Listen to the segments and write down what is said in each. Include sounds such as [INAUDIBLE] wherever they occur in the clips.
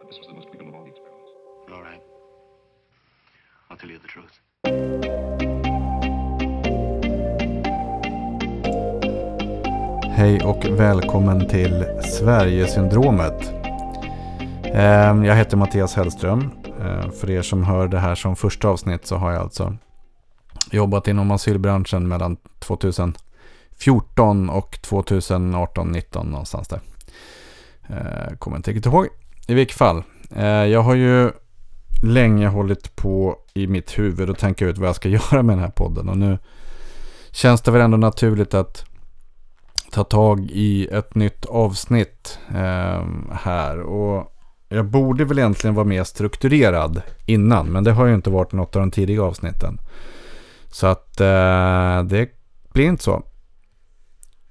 But this was the most brutal of all the experiments. All right. I'll tell you the truth. Hej och välkommen till Sverigesyndromet. Eh, Jag heter Mattias Hellström. Eh, För er som hör det här som första avsnitt så har jag alltså jobbat inom asylbranschen mellan 2014 och 2018-19 någonstans där. Eh, Kommer inte riktigt ihåg. I vilket fall. eh, Jag har ju länge hållit på i mitt huvud och tänka ut vad jag ska [LAUGHS] göra med den här podden. Och nu känns det väl ändå naturligt att ta tag i ett nytt avsnitt eh, här. Och jag borde väl egentligen vara mer strukturerad innan. Men det har ju inte varit något av de tidiga avsnitten. Så att eh, det blir inte så.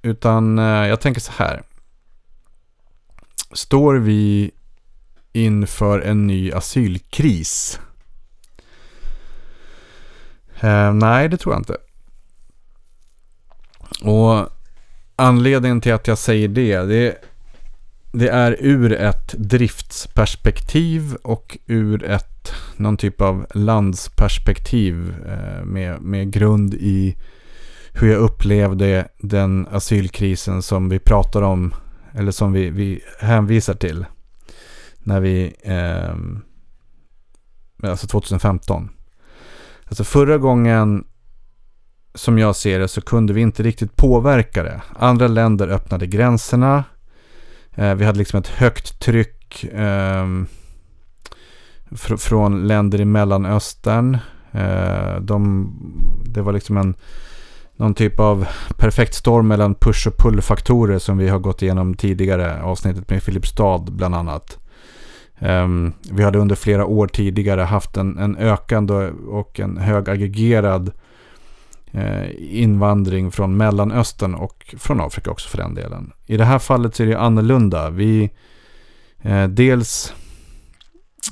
Utan eh, jag tänker så här. Står vi inför en ny asylkris? Eh, nej, det tror jag inte. Och anledningen till att jag säger det, det, det är ur ett driftsperspektiv och ur ett någon typ av landsperspektiv eh, med, med grund i hur jag upplevde den asylkrisen som vi pratar om eller som vi, vi hänvisar till när vi, eh, alltså 2015. Alltså förra gången som jag ser det så kunde vi inte riktigt påverka det. Andra länder öppnade gränserna. Eh, vi hade liksom ett högt tryck eh, fr från länder i Mellanöstern. Eh, de, det var liksom en någon typ av perfekt storm mellan push och pull-faktorer som vi har gått igenom tidigare. Avsnittet med Filipstad bland annat. Um, vi hade under flera år tidigare haft en, en ökande och en hög aggregerad eh, invandring från Mellanöstern och från Afrika också för den delen. I det här fallet så är det annorlunda. Vi, eh, dels,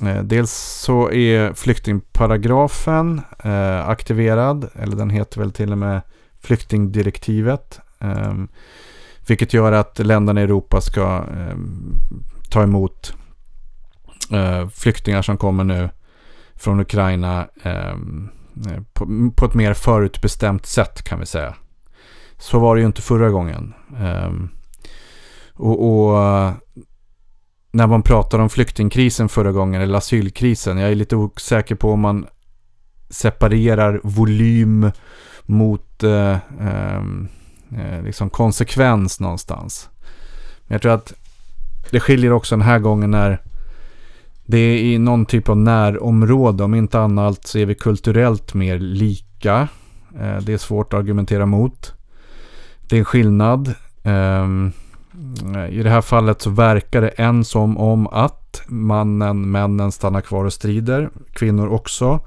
eh, dels så är flyktingparagrafen eh, aktiverad, eller den heter väl till och med flyktingdirektivet. Ehm, vilket gör att länderna i Europa ska ehm, ta emot eh, flyktingar som kommer nu från Ukraina ehm, eh, på, på ett mer förutbestämt sätt kan vi säga. Så var det ju inte förra gången. Eh, och, och när man pratar om flyktingkrisen förra gången, eller asylkrisen, jag är lite osäker på om man separerar volym mot eh, ehm, eh, liksom konsekvens någonstans. Men jag tror att det skiljer också den här gången när det är i någon typ av närområde. Om inte annat så är vi kulturellt mer lika. Eh, det är svårt att argumentera mot. Det är en skillnad. Ehm, I det här fallet så verkar det än som om att mannen, männen stannar kvar och strider. Kvinnor också.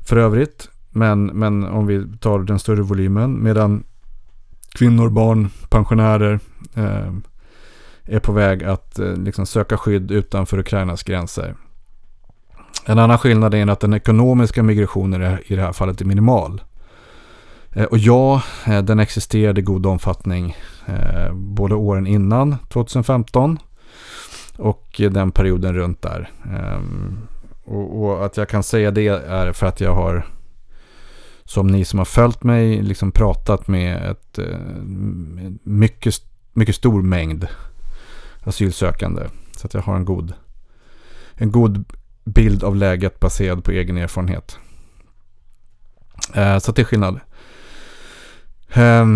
För övrigt. Men, men om vi tar den större volymen. Medan kvinnor, barn, pensionärer eh, är på väg att eh, liksom söka skydd utanför Ukrainas gränser. En annan skillnad är att den ekonomiska migrationen i det här fallet är minimal. Eh, och ja, eh, den existerade i god omfattning både åren innan 2015 och den perioden runt där. Ehm, och, att jag kan säga det är för att jag har som ni som har följt mig liksom pratat med ett mycket, mycket stor mängd asylsökande. Så att jag har en god, en god bild av läget baserad på egen erfarenhet. Eh, så att det är skillnad. Eh,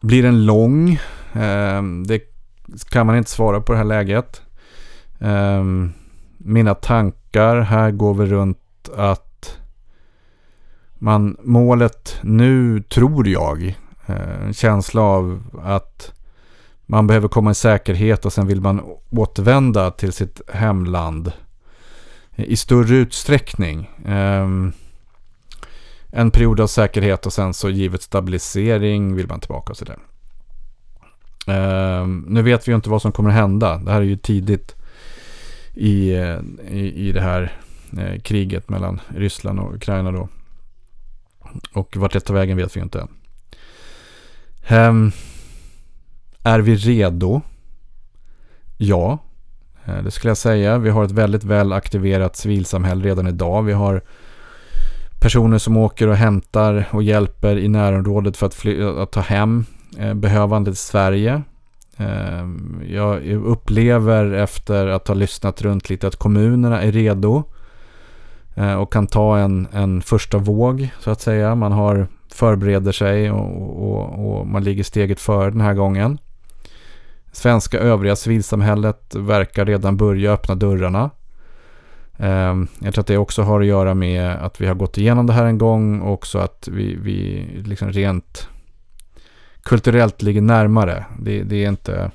blir den lång? Eh, det kan man inte svara på det här läget. Ehm, mina tankar här går vi runt att man, målet nu tror jag, eh, en känsla av att man behöver komma i säkerhet och sen vill man återvända till sitt hemland i större utsträckning. Um, en period av säkerhet och sen så givet stabilisering vill man tillbaka och sådär. Um, nu vet vi ju inte vad som kommer att hända. Det här är ju tidigt i, eh, i, i det här eh, kriget mellan Ryssland och Ukraina då. Och vart det tar vägen vet vi ju inte. Um, är vi redo? Ja. Eh, det skulle jag säga. Vi har ett väldigt väl aktiverat civilsamhälle redan idag. Vi har personer som åker och hämtar och hjälper i närområdet för att, fly- att ta hem eh, behövande till Sverige. Eh, jag upplever efter att ha lyssnat runt lite att kommunerna är redo och kan ta en, en första våg så att säga. Man har förbereder sig och, och, och man ligger steget före den här gången. Svenska övriga civilsamhället verkar redan börja öppna dörrarna. Ehm, jag tror att det också har att göra med att vi har gått igenom det här en gång och också att vi, vi liksom rent kulturellt ligger närmare. Det, det är inte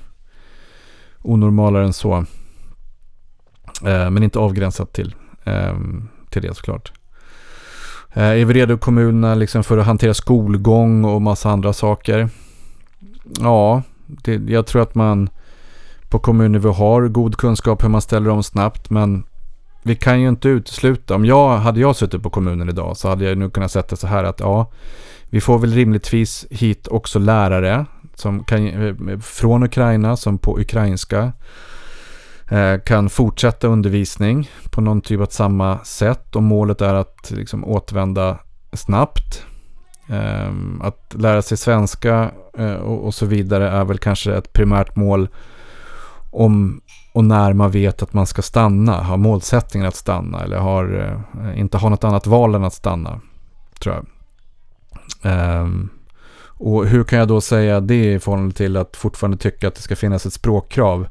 onormalare än så. Ehm, men inte avgränsat till, ehm, till det såklart. Är vi redo kommunerna liksom för att hantera skolgång och massa andra saker? Ja, det, jag tror att man på kommunnivå har god kunskap hur man ställer om snabbt. Men vi kan ju inte utesluta. Om jag hade jag suttit på kommunen idag så hade jag nu kunnat sätta så här att ja, vi får väl rimligtvis hit också lärare som kan, eh, från Ukraina som på ukrainska eh, kan fortsätta undervisning på någon typ av samma sätt och målet är att liksom återvända snabbt. Ehm, att lära sig svenska eh, och så vidare är väl kanske ett primärt mål om och när man vet att man ska stanna, har målsättningen att stanna eller har, eh, inte har något annat val än att stanna, tror jag. Ehm, och hur kan jag då säga det i förhållande till att fortfarande tycka att det ska finnas ett språkkrav?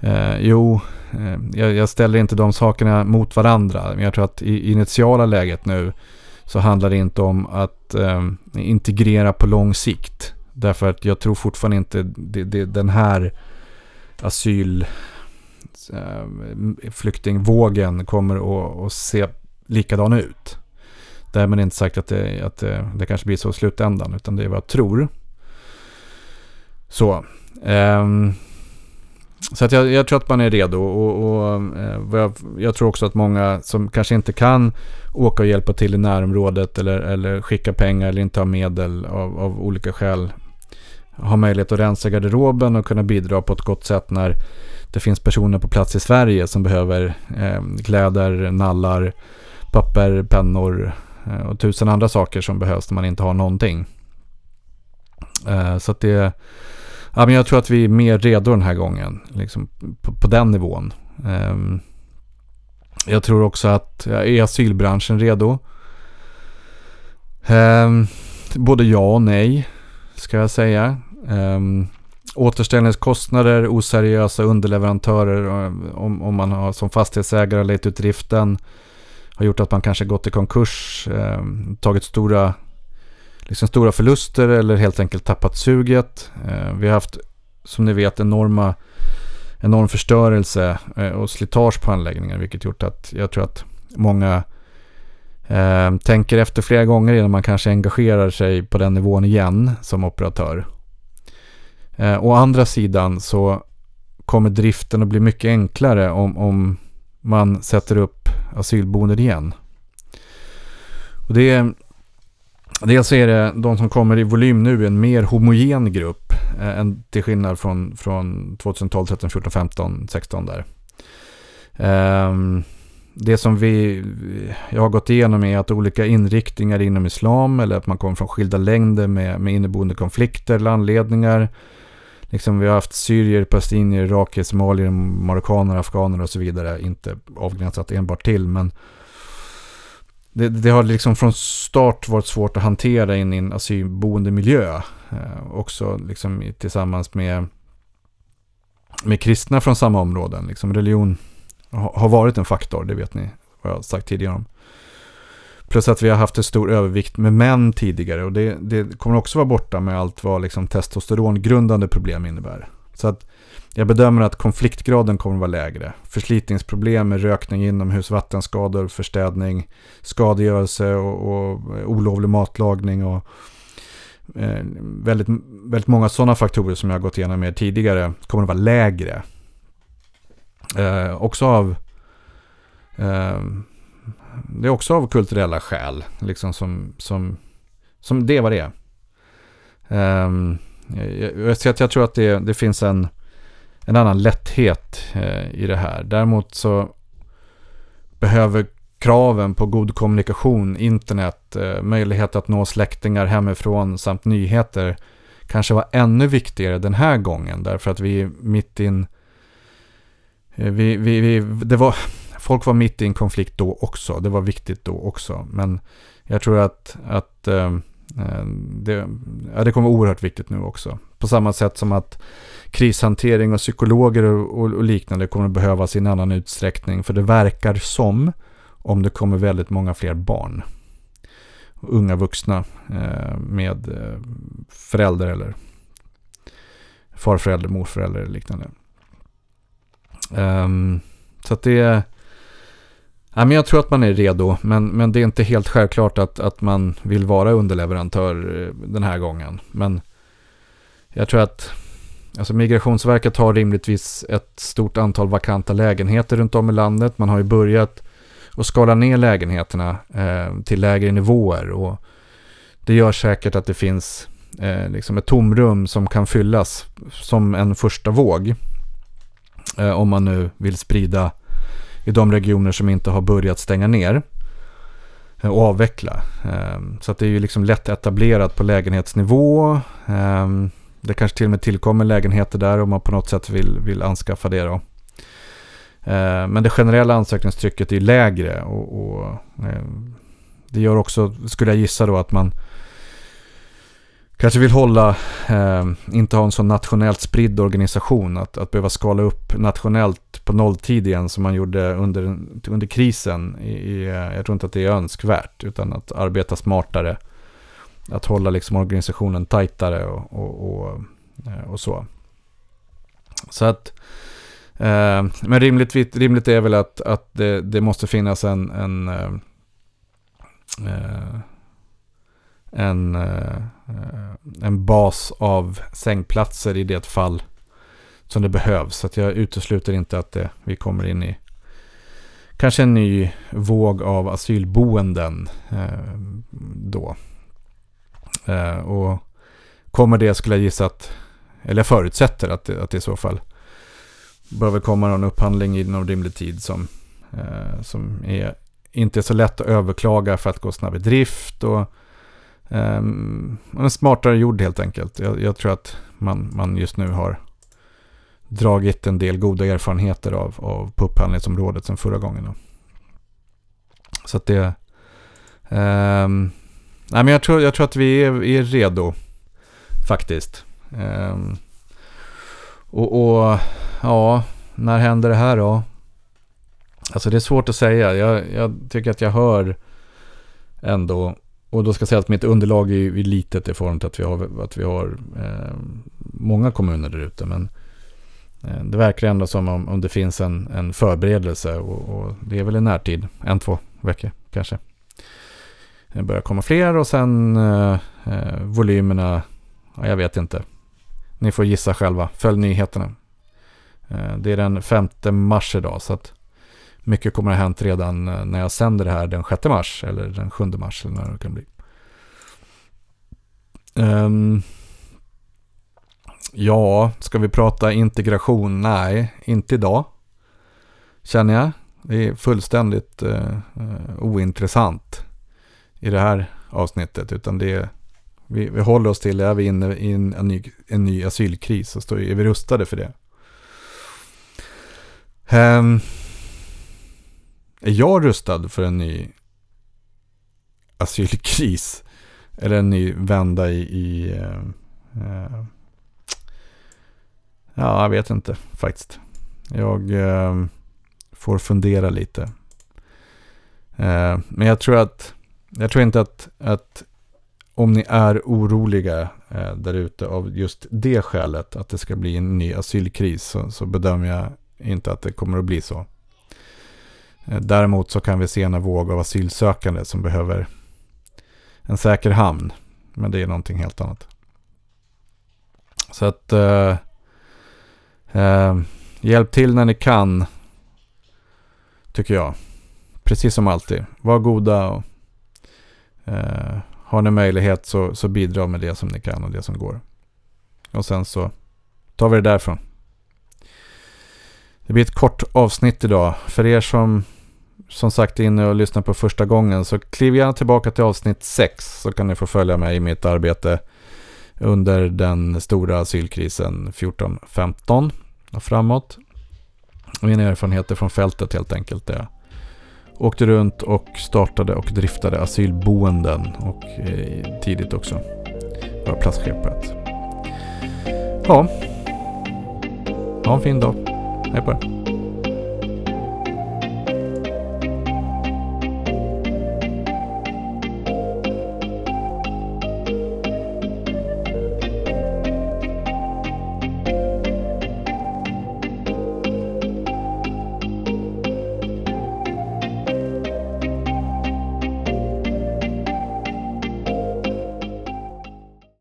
Eh, jo, jag, jag, ställer inte de sakerna mot varandra. Men jag tror att i initiala läget nu så handlar det inte om att eh, integrera på lång sikt. Därför att jag tror fortfarande inte det, det, den här asyl eh, flyktingvågen kommer att, att se likadan ut. Därmed inte sagt att, det, att det, det, kanske blir så i slutändan, utan det är vad jag tror. Så. Um, så att jag, jag, tror att man är redo och, och eh, jag, jag, tror också att många som kanske inte kan åka och hjälpa till i närområdet eller, eller skicka pengar eller inte ha medel av, av olika skäl har möjlighet att rensa garderoben och kunna bidra på ett gott sätt när det finns personer på plats i Sverige som behöver eh, kläder, nallar, papper, pennor eh, och tusen andra saker som behövs när man inte har någonting. Eh, så att det, ja, men jag tror att vi är mer redo den här gången, liksom på, på den nivån. Um, jag tror också att, ja, är asylbranschen redo? Um, både ja och nej ska jag säga. Um, återställningskostnader, oseriösa underleverantörer eh, om, om man har som fastighetsägare lett ut driften har gjort att man kanske gått i konkurs, eh, tagit stora, liksom stora förluster eller helt enkelt tappat suget. Eh, vi har haft, som ni vet, enorma, enorm förstörelse eh, och slitage på anläggningar, vilket gjort att jag tror att många Eh, tänker efter flera gånger innan man kanske engagerar sig på den nivån igen som operatör. Eh, å andra sidan så kommer driften att bli mycket enklare om, om man sätter upp asylboenden igen. Och det dels är det de som kommer i volym nu en mer homogen grupp eh, till skillnad från, från 2012, 13, 14, 15, 16 där. Eh, det som vi, jag har gått igenom är att olika inriktningar inom islam eller att man kommer från skilda längder med, med inneboende konflikter eller anledningar. Liksom vi har haft syrier, palestinier, irakier, somalier, marockaner, afghaner och så vidare. Inte avgränsat enbart till men det, det, har liksom från start varit svårt att hantera in i en asylboendemiljö. Eh, också liksom tillsammans med, med kristna från samma områden. Liksom religion har varit en faktor, det vet ni vad jag har sagt tidigare om. Plus att vi har haft en stor övervikt med män tidigare och det, det kommer också vara borta med allt vad liksom testosterongrundande problem innebär. Så att jag bedömer att konfliktgraden kommer att vara lägre. Förslitningsproblem med rökning inomhus, vattenskador, förstädning, skadegörelse och, och olovlig matlagning och eh, väldigt, väldigt många sådana faktorer som jag har gått igenom med tidigare kommer att vara lägre Eh, också av... Eh, det är också av kulturella skäl. Liksom som, som, som det var det är. Eh, Eh, jag, jag, jag tror att det, det finns en, en annan lätthet eh, i det här. Däremot så behöver kraven på god kommunikation, internet, eh, möjlighet att nå släktingar hemifrån samt nyheter kanske var ännu viktigare den här gången. Därför att vi är mitt in... Eh, vi, vi, vi, det var, folk var mitt i en konflikt då också. Det var viktigt då också. Men jag tror att, att eh, Eh, det, ja, det kommer vara oerhört viktigt nu också. På samma sätt som att krishantering och psykologer och, och, liknande kommer att behövas i en annan utsträckning. För det verkar som om det kommer väldigt många fler barn. Unga vuxna eh, med eh, föräldrar eller farförälder, morförälder eller liknande. Um, så att det är... Ja, men jag tror att man är redo, men, men det är inte helt självklart att, att man vill vara underleverantör eh, den här gången. Men jag tror att alltså Migrationsverket har rimligtvis ett stort antal vakanta lägenheter runt om i landet. Man har ju börjat att skala ner lägenheterna eh, till lägre nivåer. Och det gör säkert att det finns eh, liksom ett tomrum som kan fyllas som en första våg. Eh, om man nu vill sprida i de regioner som inte har börjat stänga ner och avveckla. Ehm, så att det är ju liksom lätt etablerat på lägenhetsnivå. Ehm, det kanske till och med tillkommer lägenheter där om man på något sätt vill, vill anskaffa det. Då. Ehm, men det generella ansökningstrycket är lägre och, och det gör också, skulle jag gissa då, att man kanske vill hålla, eh, inte ha en så nationellt spridd organisation. Att, att behöva skala upp nationellt på nolltid igen som man gjorde under, under krisen. I, i, eh, jag tror inte att det är önskvärt, utan att arbeta smartare. Att hålla liksom organisationen tajtare och, och, och, eh, och så. Så att Eh, men rimligt, rimligt är väl att, att det, det måste finnas en, en, ehm, eh, en, eh, en bas av sängplatser i det fall som det behövs. Så att jag utesluter inte att det, vi kommer in i kanske en ny våg av asylboenden eh, då. Eh, och kommer det skulle jag gissa att, eller jag förutsätter att det, att det i så fall behöver komma någon upphandling inom rimlig tid som, eh, som är inte är så lätt att överklaga för att gå snabb i drift och eh, en smartare gjord helt enkelt. Jag, jag, tror att man, man just nu har dragit en del goda erfarenheter av, av på upphandlingsområdet sen förra gången. Då. Så att det... Eh, nej men jag tror, jag tror att vi är, är redo faktiskt. Eh, och, och ja, när händer det här då? Alltså det är svårt att säga. Jag, jag tycker att jag hör ändå, och då ska jag säga att mitt underlag är är litet i form till att vi har, att vi har eh, många kommuner där ute. Men eh, det verkar ändå som om, om det finns en, en förberedelse och, och, det är väl i närtid, en, två veckor kanske. Det börjar komma fler och sen eh, eh volymerna, ja, jag vet inte. Ni får gissa själva. Följ nyheterna. Eh, det är den 5 mars idag så att mycket kommer att ha hänt redan eh, när jag sänder det här den 6 mars eller den 7 mars eller när det kan bli. Um, ja, ska vi prata integration? Nej, inte idag. Känner jag. Det är fullständigt uh, ointressant i det här avsnittet. Utan det är, vi, vi håller oss till, är vi inne i en, en, ny, en ny asylkris så står, är vi rustade för det. Um, är jag rustad för en ny asylkris? Eller en ny vända i... i eh, eh ja, jag vet inte faktiskt. Jag eh, får fundera lite. Eh, men jag tror att... Jag tror inte att, att om ni är oroliga eh, där ute av just det skälet, att det ska bli en ny asylkris, så, så bedömer jag inte att det kommer att bli så. Eh, däremot så kan vi se en våg av asylsökande som behöver en säker hamn. Men det är någonting helt annat. Så att eh, eh, hjälp till när ni kan. Tycker jag. Precis som alltid. Var goda och eh, har ni möjlighet så, så bidra med det som ni kan och det som går. Och sen så tar vi det därifrån. Det blir ett kort avsnitt idag. För er som som sagt är inne och lyssnar på första gången så kliv gärna tillbaka till avsnitt 6 så kan ni få följa mig i mitt arbete under den stora asylkrisen 14-15 och framåt. Mina erfarenheter från fältet helt enkelt. Jag åkte runt och startade och driftade asylboenden och eh, tidigt också var platschef på ett. Ja, ha en fin dag. Hej på er.